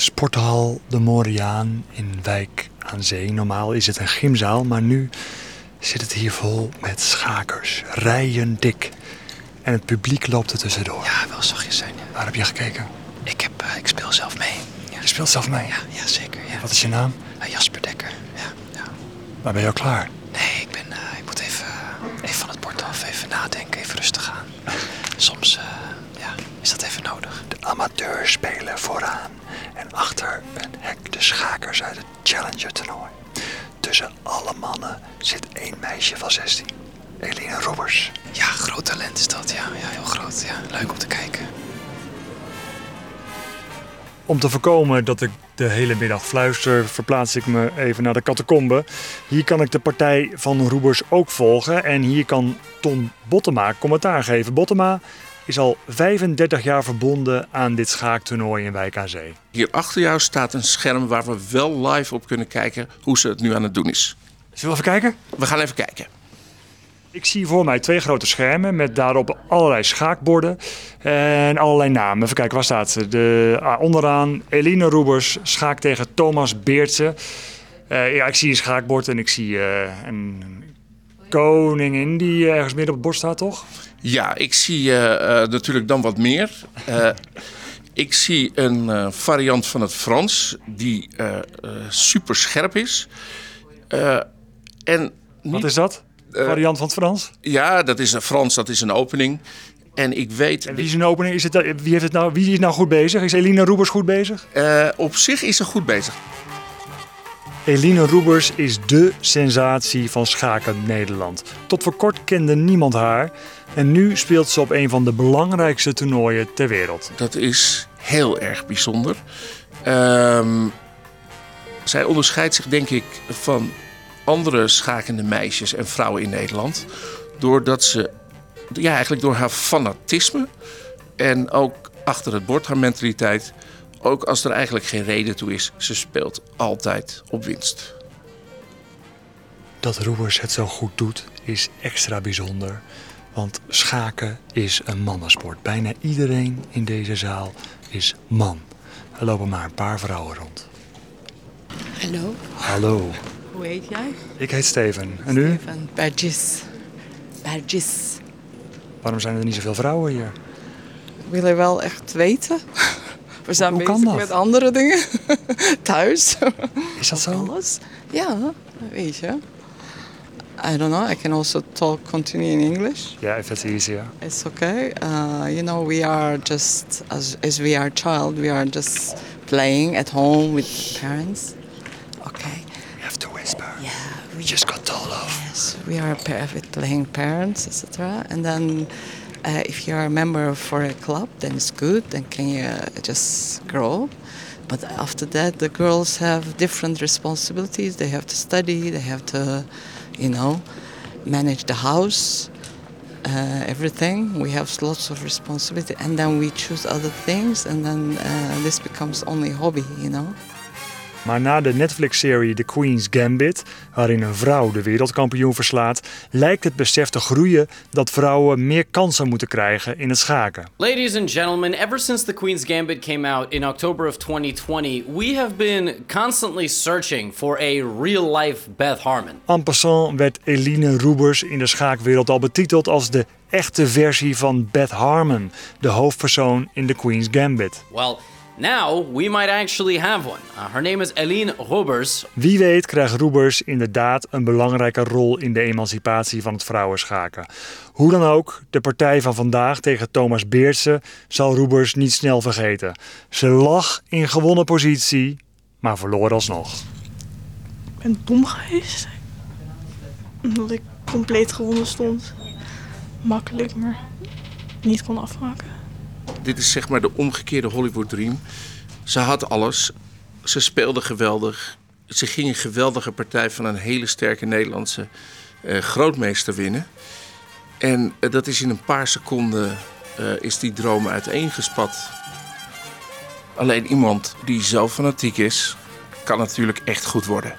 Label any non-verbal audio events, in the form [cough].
Sporthal de Moriaan in Wijk aan Zee. Normaal is het een gymzaal, maar nu zit het hier vol met schakers. Rijen dik. En het publiek loopt er tussendoor. Ja, wel zachtjes zijn. ja. Waar heb je gekeken? Ik, heb, eh, ik speel zelf mee. Ja, Je speelt zelf mee. ja, ja zeker. Ja. Wat is je naam? Eh, Jasper Dekker. Ja, ja. Maar ben je al klaar? Nee, ik, ben, eh, ik moet even, even van het bord af, even nadenken, even rustig aan. [laughs] Soms ja, is dat even nodig. De amateurs spelen vooraan. Achter een hek de schakers uit het Challenger toernooi. Tussen alle mannen zit één meisje van 16. Eline Robbers. Ja, groot talent is dat. Ja, ja heel groot. Ja, leuk om te kijken. Om te voorkomen dat ik de hele middag fluister, verplaats ik me even naar de catacombe. Hier kan ik de partij van Roebers ook volgen. En hier kan Ton Bottema commentaar geven. Bottema is al 35 jaar verbonden aan dit schaaktoernooi in Wijk aan Zee. Hier achter jou staat een scherm waar we wel live op kunnen kijken hoe ze het nu aan het doen is. Zullen we even kijken? We gaan even kijken. Ik zie voor mij twee grote schermen met daarop allerlei schaakborden en allerlei namen. Even kijken, waar staat ze? De, ah, onderaan Eline Roebers schaakt tegen Thomas Beertse. Eh, ja, ik zie een schaakbord en ik zie eh, een koningin die eh, ergens midden op het bord staat, toch? Ja, ik zie eh, eh, natuurlijk dan wat meer. [laughs] Ik zie een variant van het Frans die super scherp is. En Wat is dat? Variant van het Frans? Ja, dat is een Frans, dat is een opening. En ik weet, En wie is een opening? Is het, wie, heeft het nou, wie is nou goed bezig? Is Eline Roebers goed bezig? op zich is ze goed bezig. Eline Roebers is dé sensatie van schaken Nederland. Tot voor kort kende niemand haar. En nu speelt ze op een van de belangrijkste toernooien ter wereld. Dat is heel erg bijzonder. Ehm, zij onderscheidt zich denk ik van andere schakende meisjes en vrouwen in Nederland. Doordat ze, ja eigenlijk door haar fanatisme en ook achter het bord haar mentaliteit. Ook als er eigenlijk geen reden toe is, ze speelt altijd op winst. Dat Roebers het zo goed doet is extra bijzonder. Want schaken is een mannensport. Bijna iedereen in deze zaal is man. Er lopen maar een paar vrouwen rond. Hallo, Hallo, hoe heet jij? ik heet Steven. En u? Van Bergis. Bergis. Waarom zijn er niet zoveel vrouwen hier? Wil je wel echt weten? We zijn Hoe bezig met andere dingen. [laughs] Thuis. Is dat zo? Alles. Ja, weet je. I don't know. I can also talk, continue in English. Ja, if it's easier. It's okay. Uh, you know, we are just, as, as we are child, we are just playing at home with parents. Okay. You have to whisper. Yeah, we just got told off. Yes, we are playing parents, etc. And then, uh, if you are a member for a club, then it's good. Then can you uh, just grow? But after that, the girls have different responsibilities. They have to study. They have to, you know, manage the house, uh, everything. We have lots of responsibility, and then we choose other things, and then uh, this becomes only hobby, you know. Maar na de Netflix-serie The Queen's Gambit, waarin een vrouw de wereldkampioen verslaat, lijkt het besef te groeien dat vrouwen meer kansen moeten krijgen in het schaken. Ladies and gentlemen, ever since The Queen's Gambit came out in October of 2020, we have been constantly searching for a real life Beth Harmon. En passant werd Eline Roebers in de schaakwereld al betiteld als de echte versie van Beth Harmon, de hoofdpersoon in The Queen's Gambit. Well, now we might actually have one. Uh, her name is Eline Robers. Wie weet krijgt Roebers inderdaad een belangrijke rol in de emancipatie van het vrouwenschaken. Hoe dan ook, de partij van vandaag tegen Thomas Beertse zal Roebers niet snel vergeten. Ze lag in gewonnen positie, maar verloor alsnog. Ik ben dom geweest. Omdat ik compleet gewonnen stond. Makkelijk, maar niet kon afmaken. Dit is zeg maar de omgekeerde Hollywood Dream. Ze had alles. Ze speelde geweldig. Ze ging een geweldige partij van een hele sterke Nederlandse eh, grootmeester winnen. En eh, dat is in een paar seconden eh, is die droom uiteengespat. Alleen iemand die zo fanatiek is, kan natuurlijk echt goed worden.